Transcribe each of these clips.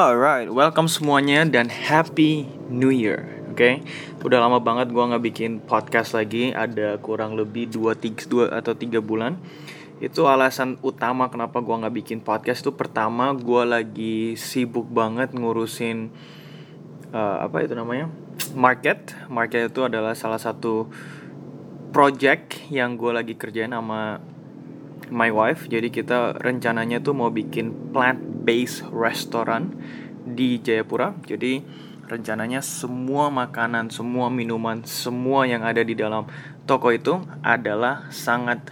Alright, welcome semuanya dan Happy New Year. Oke, okay? udah lama banget gua nggak bikin podcast lagi. Ada kurang lebih 2, 3, 2 atau 3 bulan. Itu alasan utama kenapa gua nggak bikin podcast itu pertama gua lagi sibuk banget ngurusin uh, apa itu namanya market. Market itu adalah salah satu project yang gue lagi kerjain sama my wife. Jadi kita rencananya tuh mau bikin plant based restaurant di Jayapura. Jadi rencananya semua makanan, semua minuman, semua yang ada di dalam toko itu adalah sangat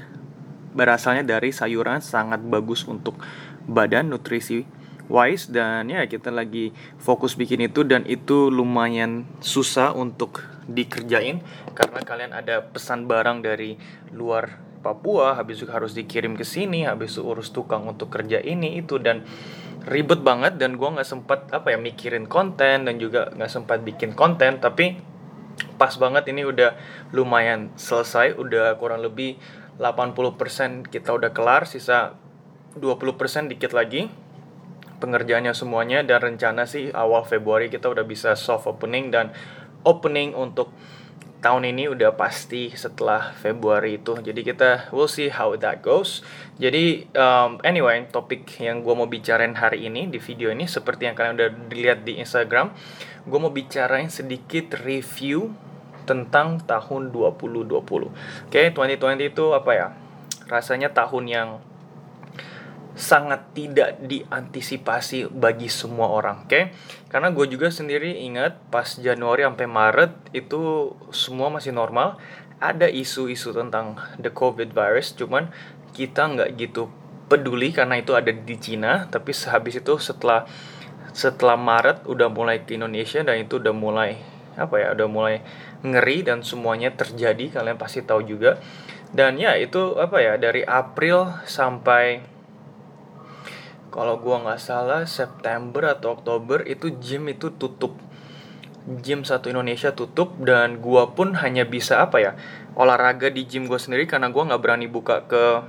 berasalnya dari sayuran, sangat bagus untuk badan, nutrisi wise dan ya kita lagi fokus bikin itu dan itu lumayan susah untuk dikerjain karena kalian ada pesan barang dari luar Papua habis itu harus dikirim ke sini habis itu urus tukang untuk kerja ini itu dan ribet banget dan gua nggak sempat apa ya mikirin konten dan juga nggak sempat bikin konten tapi pas banget ini udah lumayan selesai udah kurang lebih 80% kita udah kelar sisa 20% dikit lagi pengerjaannya semuanya dan rencana sih awal Februari kita udah bisa soft opening dan opening untuk tahun ini udah pasti setelah Februari itu. Jadi kita we'll see how that goes. Jadi um, anyway topik yang gue mau bicarain hari ini di video ini seperti yang kalian udah dilihat di Instagram gue mau bicarain sedikit review tentang tahun 2020 oke okay, 2020 itu apa ya? Rasanya tahun yang sangat tidak diantisipasi bagi semua orang, oke? Okay? Karena gue juga sendiri ingat pas Januari sampai Maret itu semua masih normal, ada isu-isu tentang the COVID virus, cuman kita nggak gitu peduli karena itu ada di Cina, tapi sehabis itu setelah setelah Maret udah mulai ke Indonesia dan itu udah mulai apa ya, udah mulai ngeri dan semuanya terjadi, kalian pasti tahu juga. Dan ya itu apa ya dari April sampai kalau gua nggak salah September atau Oktober itu gym itu tutup. Gym satu Indonesia tutup dan gua pun hanya bisa apa ya olahraga di gym gua sendiri karena gua nggak berani buka ke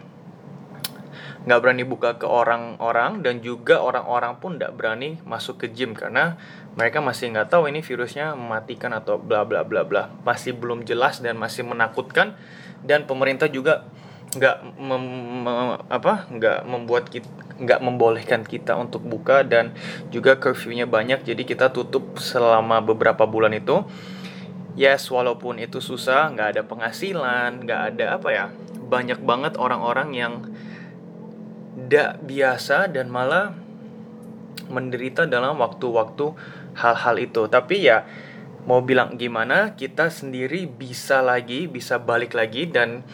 nggak berani buka ke orang-orang dan juga orang-orang pun nggak berani masuk ke gym karena mereka masih nggak tahu ini virusnya mematikan atau bla bla bla bla. Masih belum jelas dan masih menakutkan. Dan pemerintah juga nggak mem, apa nggak membuat kita nggak membolehkan kita untuk buka dan juga curfew-nya banyak jadi kita tutup selama beberapa bulan itu. Yes walaupun itu susah nggak ada penghasilan nggak ada apa ya banyak banget orang-orang yang tidak biasa dan malah menderita dalam waktu-waktu hal-hal itu. Tapi ya mau bilang gimana kita sendiri bisa lagi bisa balik lagi. Dan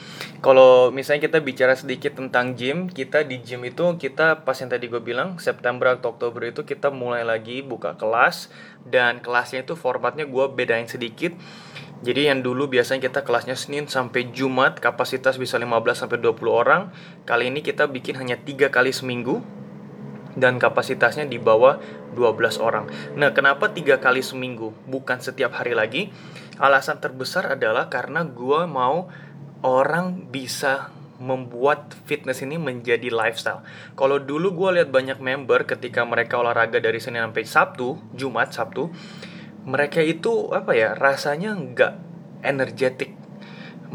kalau misalnya kita bicara sedikit tentang gym kita di gym itu kita pas yang tadi gue bilang September atau Oktober itu kita mulai lagi buka kelas. Dan kelasnya itu formatnya gue bedain sedikit. Jadi yang dulu biasanya kita kelasnya Senin sampai Jumat kapasitas bisa 15 sampai 20 orang. Kali ini kita bikin hanya tiga kali seminggu dan kapasitasnya di bawah 12 orang. Nah, kenapa tiga kali seminggu bukan setiap hari lagi? Alasan terbesar adalah karena gue mau orang bisa membuat fitness ini menjadi lifestyle. Kalau dulu gue lihat banyak member ketika mereka olahraga dari Senin sampai Sabtu, Jumat, Sabtu, mereka itu apa ya rasanya nggak energetik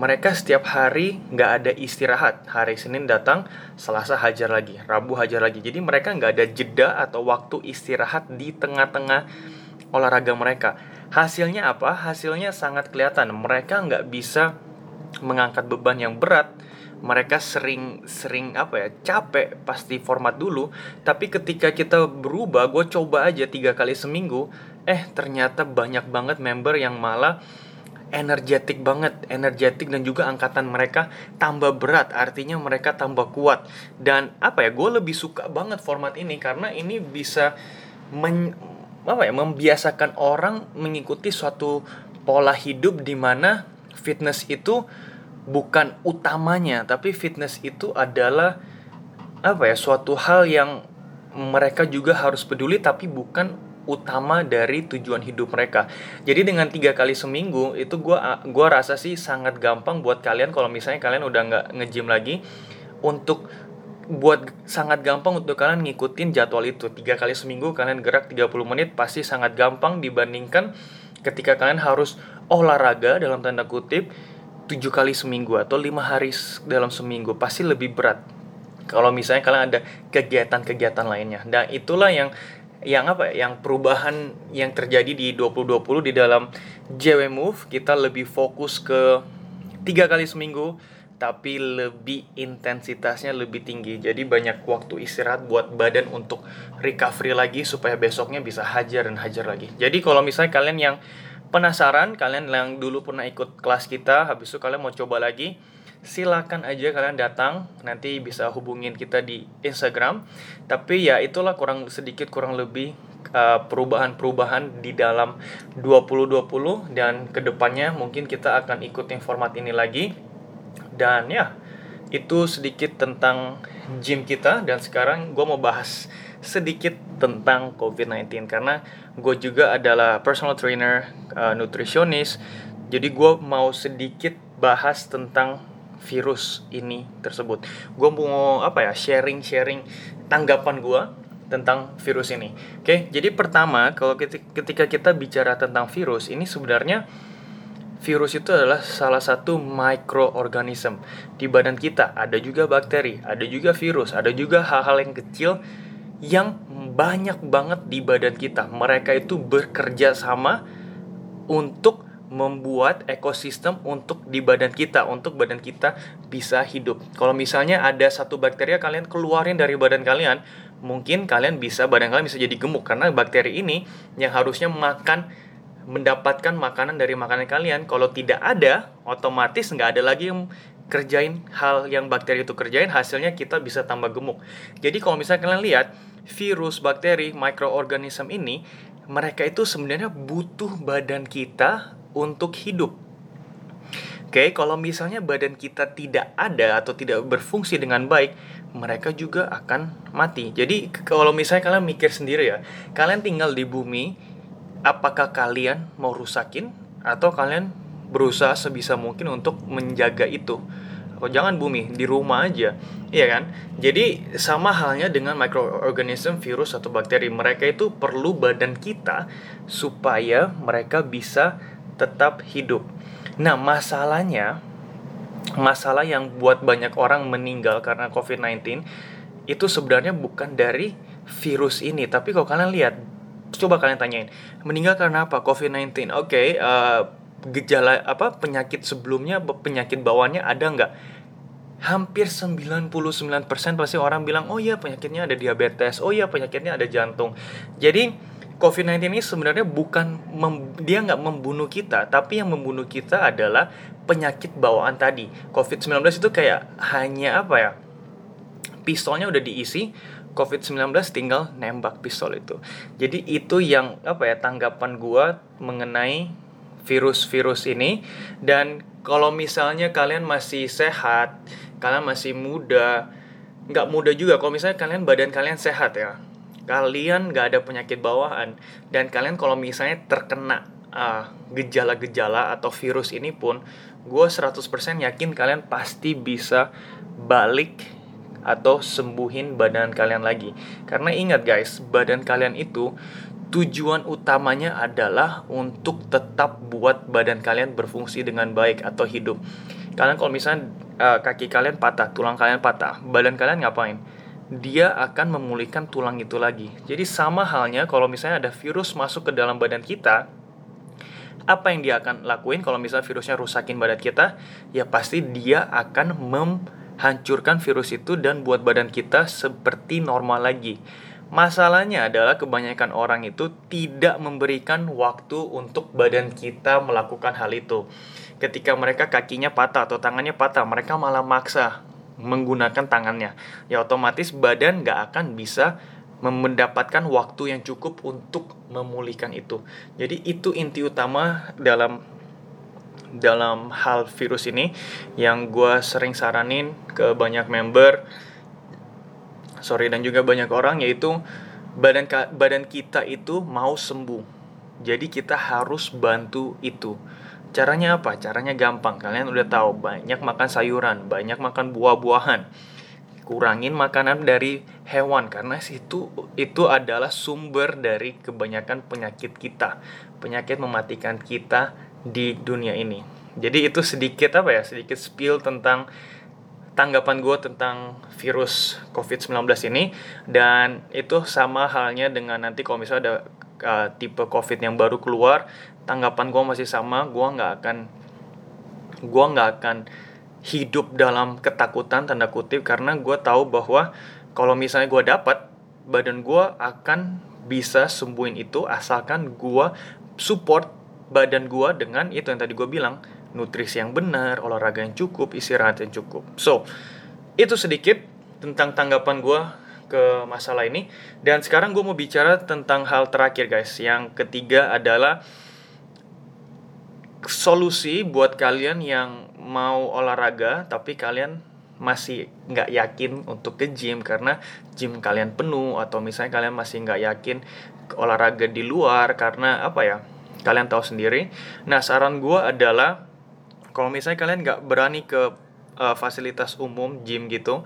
mereka setiap hari nggak ada istirahat. Hari Senin datang, Selasa hajar lagi, Rabu hajar lagi. Jadi mereka nggak ada jeda atau waktu istirahat di tengah-tengah olahraga mereka. Hasilnya apa? Hasilnya sangat kelihatan. Mereka nggak bisa mengangkat beban yang berat. Mereka sering sering apa ya capek pasti format dulu tapi ketika kita berubah gue coba aja tiga kali seminggu eh ternyata banyak banget member yang malah energetik banget, energetik dan juga angkatan mereka tambah berat, artinya mereka tambah kuat. Dan apa ya, gue lebih suka banget format ini karena ini bisa men, apa ya, membiasakan orang mengikuti suatu pola hidup di mana fitness itu bukan utamanya, tapi fitness itu adalah apa ya, suatu hal yang mereka juga harus peduli tapi bukan utama dari tujuan hidup mereka. Jadi dengan tiga kali seminggu itu gue gua rasa sih sangat gampang buat kalian kalau misalnya kalian udah nggak ngejim lagi untuk buat sangat gampang untuk kalian ngikutin jadwal itu. Tiga kali seminggu kalian gerak 30 menit pasti sangat gampang dibandingkan ketika kalian harus olahraga dalam tanda kutip tujuh kali seminggu atau lima hari dalam seminggu pasti lebih berat. Kalau misalnya kalian ada kegiatan-kegiatan lainnya. Dan itulah yang yang apa ya, yang perubahan yang terjadi di 2020 di dalam JW Move kita lebih fokus ke tiga kali seminggu tapi lebih intensitasnya lebih tinggi. Jadi banyak waktu istirahat buat badan untuk recovery lagi supaya besoknya bisa hajar dan hajar lagi. Jadi kalau misalnya kalian yang penasaran, kalian yang dulu pernah ikut kelas kita, habis itu kalian mau coba lagi, silakan aja kalian datang. Nanti bisa hubungin kita di Instagram. Tapi ya itulah kurang sedikit kurang lebih uh, perubahan-perubahan di dalam 2020 dan ke depannya mungkin kita akan ikutin format ini lagi. Dan ya itu sedikit tentang gym kita. Dan sekarang gue mau bahas sedikit tentang COVID-19 karena gue juga adalah personal trainer, uh, nutritionist. Jadi gue mau sedikit bahas tentang virus ini tersebut. Gue mau apa ya sharing-sharing tanggapan gue tentang virus ini. Oke, jadi pertama kalau ketika kita bicara tentang virus ini sebenarnya virus itu adalah salah satu microorganism di badan kita. Ada juga bakteri, ada juga virus, ada juga hal-hal yang kecil yang banyak banget di badan kita. Mereka itu bekerja sama untuk membuat ekosistem untuk di badan kita, untuk badan kita bisa hidup. Kalau misalnya ada satu bakteri kalian keluarin dari badan kalian, mungkin kalian bisa badan kalian bisa jadi gemuk. Karena bakteri ini yang harusnya makan mendapatkan makanan dari makanan kalian. Kalau tidak ada otomatis nggak ada lagi yang kerjain hal yang bakteri itu kerjain hasilnya kita bisa tambah gemuk. Jadi kalau misalnya kalian lihat virus bakteri mikroorganisme ini mereka itu sebenarnya butuh badan kita untuk hidup Oke, kalau misalnya badan kita tidak ada atau tidak berfungsi dengan baik, mereka juga akan mati. Jadi kalau misalnya kalian mikir sendiri ya, kalian tinggal di bumi, apakah kalian mau rusakin atau kalian berusaha sebisa mungkin untuk menjaga itu atau jangan bumi di rumah aja. Iya kan? Jadi sama halnya dengan microorganism virus atau bakteri. Mereka itu perlu badan kita supaya mereka bisa tetap hidup. Nah masalahnya masalah yang buat banyak orang meninggal karena COVID-19 itu sebenarnya bukan dari virus ini. Tapi kalau kalian lihat coba kalian tanyain meninggal karena apa? COVID-19 oke okay, uh, eh, gejala apa penyakit sebelumnya penyakit bawaannya ada nggak hampir 99% pasti orang bilang oh iya penyakitnya ada diabetes oh iya penyakitnya ada jantung jadi COVID-19 ini sebenarnya bukan mem, dia nggak membunuh kita, tapi yang membunuh kita adalah penyakit bawaan tadi. COVID-19 itu kayak hanya apa ya? Pistolnya udah diisi, COVID-19 tinggal nembak pistol itu. Jadi itu yang apa ya tanggapan gua mengenai virus-virus ini dan kalau misalnya kalian masih sehat, kalian masih muda, nggak muda juga kalau misalnya kalian badan kalian sehat ya. Kalian nggak ada penyakit bawaan dan kalian kalau misalnya terkena uh, gejala-gejala atau virus ini pun gue 100% yakin kalian pasti bisa balik atau sembuhin badan kalian lagi. Karena ingat guys, badan kalian itu tujuan utamanya adalah untuk tetap buat badan kalian berfungsi dengan baik atau hidup. Kalian kalau misalnya uh, kaki kalian patah, tulang kalian patah, badan kalian ngapain? Dia akan memulihkan tulang itu lagi. Jadi sama halnya kalau misalnya ada virus masuk ke dalam badan kita, apa yang dia akan lakuin kalau misalnya virusnya rusakin badan kita? Ya pasti dia akan mem hancurkan virus itu dan buat badan kita seperti normal lagi. Masalahnya adalah kebanyakan orang itu tidak memberikan waktu untuk badan kita melakukan hal itu. Ketika mereka kakinya patah atau tangannya patah, mereka malah maksa menggunakan tangannya. Ya otomatis badan nggak akan bisa mendapatkan waktu yang cukup untuk memulihkan itu. Jadi itu inti utama dalam dalam hal virus ini yang gue sering saranin ke banyak member sorry dan juga banyak orang yaitu badan badan kita itu mau sembuh. Jadi kita harus bantu itu. Caranya apa? Caranya gampang. Kalian udah tahu banyak makan sayuran banyak makan buah-buahan. Kurangin makanan dari hewan karena situ itu adalah sumber dari kebanyakan penyakit kita. Penyakit mematikan kita di dunia ini. Jadi itu sedikit apa ya? Sedikit spill tentang tanggapan gue tentang virus COVID-19 ini dan itu sama halnya dengan nanti kalau misalnya ada uh, tipe COVID yang baru keluar tanggapan gue masih sama gue nggak akan gue nggak akan hidup dalam ketakutan tanda kutip karena gue tahu bahwa kalau misalnya gue dapat badan gue akan bisa sembuhin itu asalkan gue support badan gue dengan itu yang tadi gue bilang nutrisi yang benar olahraga yang cukup istirahat yang cukup. So itu sedikit tentang tanggapan gue ke masalah ini. Dan sekarang gue mau bicara tentang hal terakhir guys. Yang ketiga adalah solusi buat kalian yang mau olahraga tapi kalian masih nggak yakin untuk ke gym karena gym kalian penuh atau misalnya kalian masih nggak yakin olahraga di luar karena apa ya? Kalian tahu sendiri. Nah saran gue adalah kalau misalnya kalian nggak berani ke uh, fasilitas umum gym gitu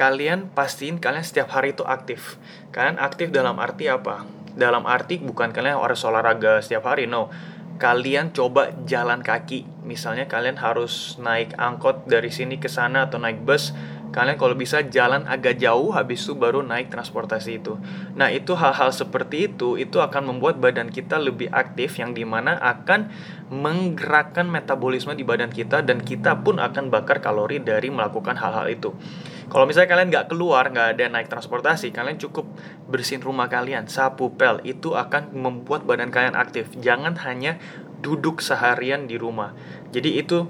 kalian pastiin kalian setiap hari itu aktif. Kalian aktif dalam arti apa? Dalam arti bukan kalian harus olahraga setiap hari no. Kalian coba jalan kaki. Misalnya kalian harus naik angkot dari sini ke sana atau naik bus, kalian kalau bisa jalan agak jauh habis itu baru naik transportasi itu. Nah, itu hal-hal seperti itu itu akan membuat badan kita lebih aktif yang di mana akan menggerakkan metabolisme di badan kita dan kita pun akan bakar kalori dari melakukan hal-hal itu. Kalau misalnya kalian nggak keluar, nggak ada naik transportasi, kalian cukup bersihin rumah kalian, sapu pel, itu akan membuat badan kalian aktif. Jangan hanya duduk seharian di rumah. Jadi itu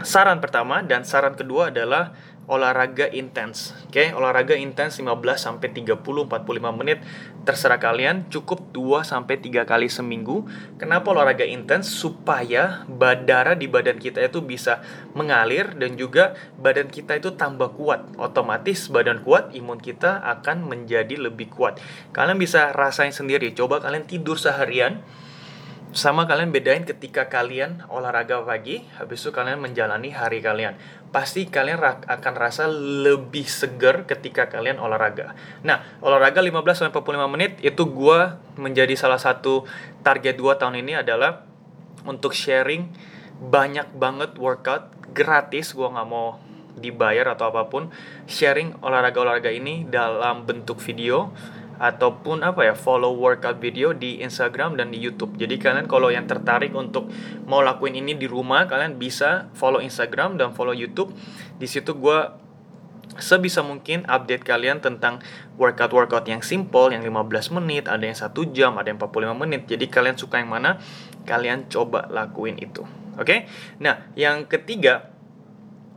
saran pertama dan saran kedua adalah olahraga intens. Oke, okay? olahraga intens 15 sampai 30 45 menit terserah kalian, cukup 2 sampai 3 kali seminggu. Kenapa olahraga intens? Supaya darah di badan kita itu bisa mengalir dan juga badan kita itu tambah kuat. Otomatis badan kuat, imun kita akan menjadi lebih kuat. Kalian bisa rasain sendiri. Coba kalian tidur seharian sama kalian bedain ketika kalian olahraga pagi, habis itu kalian menjalani hari kalian. Pasti kalian akan rasa lebih seger ketika kalian olahraga. Nah, olahraga 15-45 menit itu gue menjadi salah satu target 2 tahun ini adalah untuk sharing banyak banget workout gratis. Gue nggak mau dibayar atau apa pun. Sharing olahraga-olahraga ini dalam bentuk video ataupun apa ya follow workout video di Instagram dan di YouTube. Jadi kalian kalau yang tertarik untuk mau lakuin ini di rumah, kalian bisa follow Instagram dan follow YouTube. Di situ gue sebisa mungkin update kalian tentang workout-workout yang simple, yang 15 menit, ada yang satu jam, ada yang 45 menit. Jadi kalian suka yang mana, kalian coba lakuin itu. Oke? Okay? Nah, yang ketiga,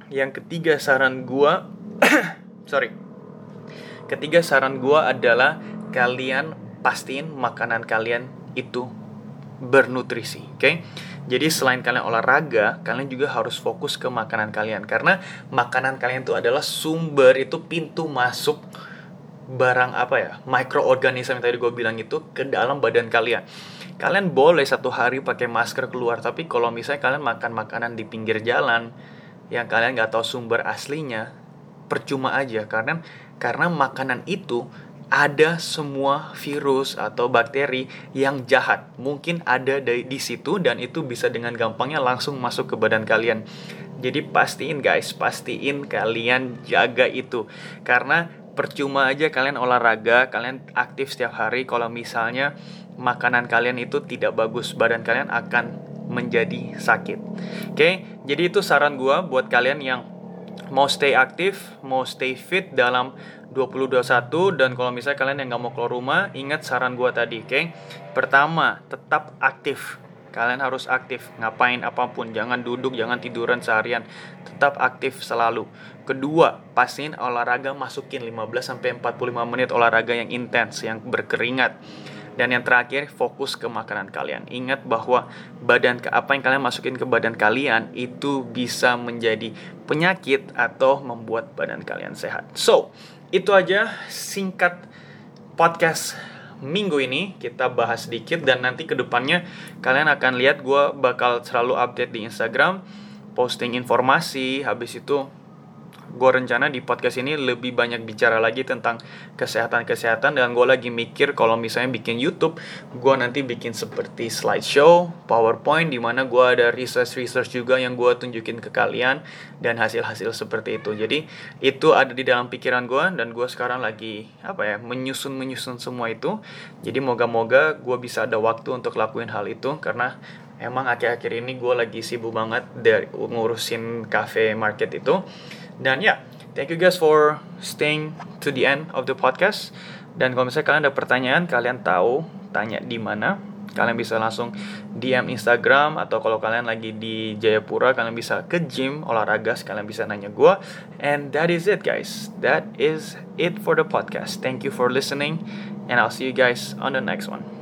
yang ketiga saran gue, sorry, ketiga saran gue adalah kalian pastiin makanan kalian itu bernutrisi, oke? Okay? Jadi selain kalian olahraga, kalian juga harus fokus ke makanan kalian karena makanan kalian itu adalah sumber itu pintu masuk barang apa ya mikroorganisme yang tadi gue bilang itu ke dalam badan kalian. Kalian boleh satu hari pakai masker keluar, tapi kalau misalnya kalian makan makanan di pinggir jalan yang kalian nggak tahu sumber aslinya, percuma aja karena karena makanan itu ada semua virus atau bakteri yang jahat. Mungkin ada di, di situ dan itu bisa dengan gampangnya langsung masuk ke badan kalian. Jadi pastiin guys, pastiin kalian jaga itu. Karena percuma aja kalian olahraga, kalian aktif setiap hari kalau misalnya makanan kalian itu tidak bagus, badan kalian akan menjadi sakit. Oke, jadi itu saran gua buat kalian yang mau stay aktif, mau stay fit dalam 2021 dan kalau misalnya kalian yang nggak mau keluar rumah, ingat saran gue tadi, oke? Okay? Pertama, tetap aktif. Kalian harus aktif, ngapain apa pun, jangan duduk, jangan tiduran seharian. Tetap aktif selalu. Kedua, pastiin olahraga masukin 15 sampai 45 menit olahraga yang intens, yang berkeringat. Dan yang terakhir, fokus ke makanan kalian. Ingat bahwa badan apa yang kalian masukin ke badan kalian itu bisa menjadi penyakit atau membuat badan kalian sehat. So, itu aja singkat podcast minggu ini kita bahas sedikit dan nanti ke depannya kalian akan lihat gue bakal selalu update di Instagram posting informasi habis itu gue rencana di podcast ini lebih banyak bicara lagi tentang kesehatan-kesehatan dan gue lagi mikir kalau misalnya bikin YouTube, gue nanti bikin seperti slideshow, PowerPoint di mana gue ada research-research juga yang gue tunjukin ke kalian dan hasil-hasil seperti itu. Jadi itu ada di dalam pikiran gue dan gue sekarang lagi apa ya menyusun-menyusun semua itu. Jadi moga-moga gue bisa ada waktu untuk lakuin hal itu karena emang akhir-akhir ini gue lagi sibuk banget dari ngurusin cafe market itu dan ya yeah, thank you guys for staying to the end of the podcast. Dan kalau misalnya kalian ada pertanyaan kalian tahu tanya di mana kalian bisa langsung DM Instagram atau kalau kalian lagi di Jayapura kalian bisa ke gym olahraga kalian bisa nanya gue and that is it guys. That is it for the podcast. Thank you for listening and I'll see you guys on the next one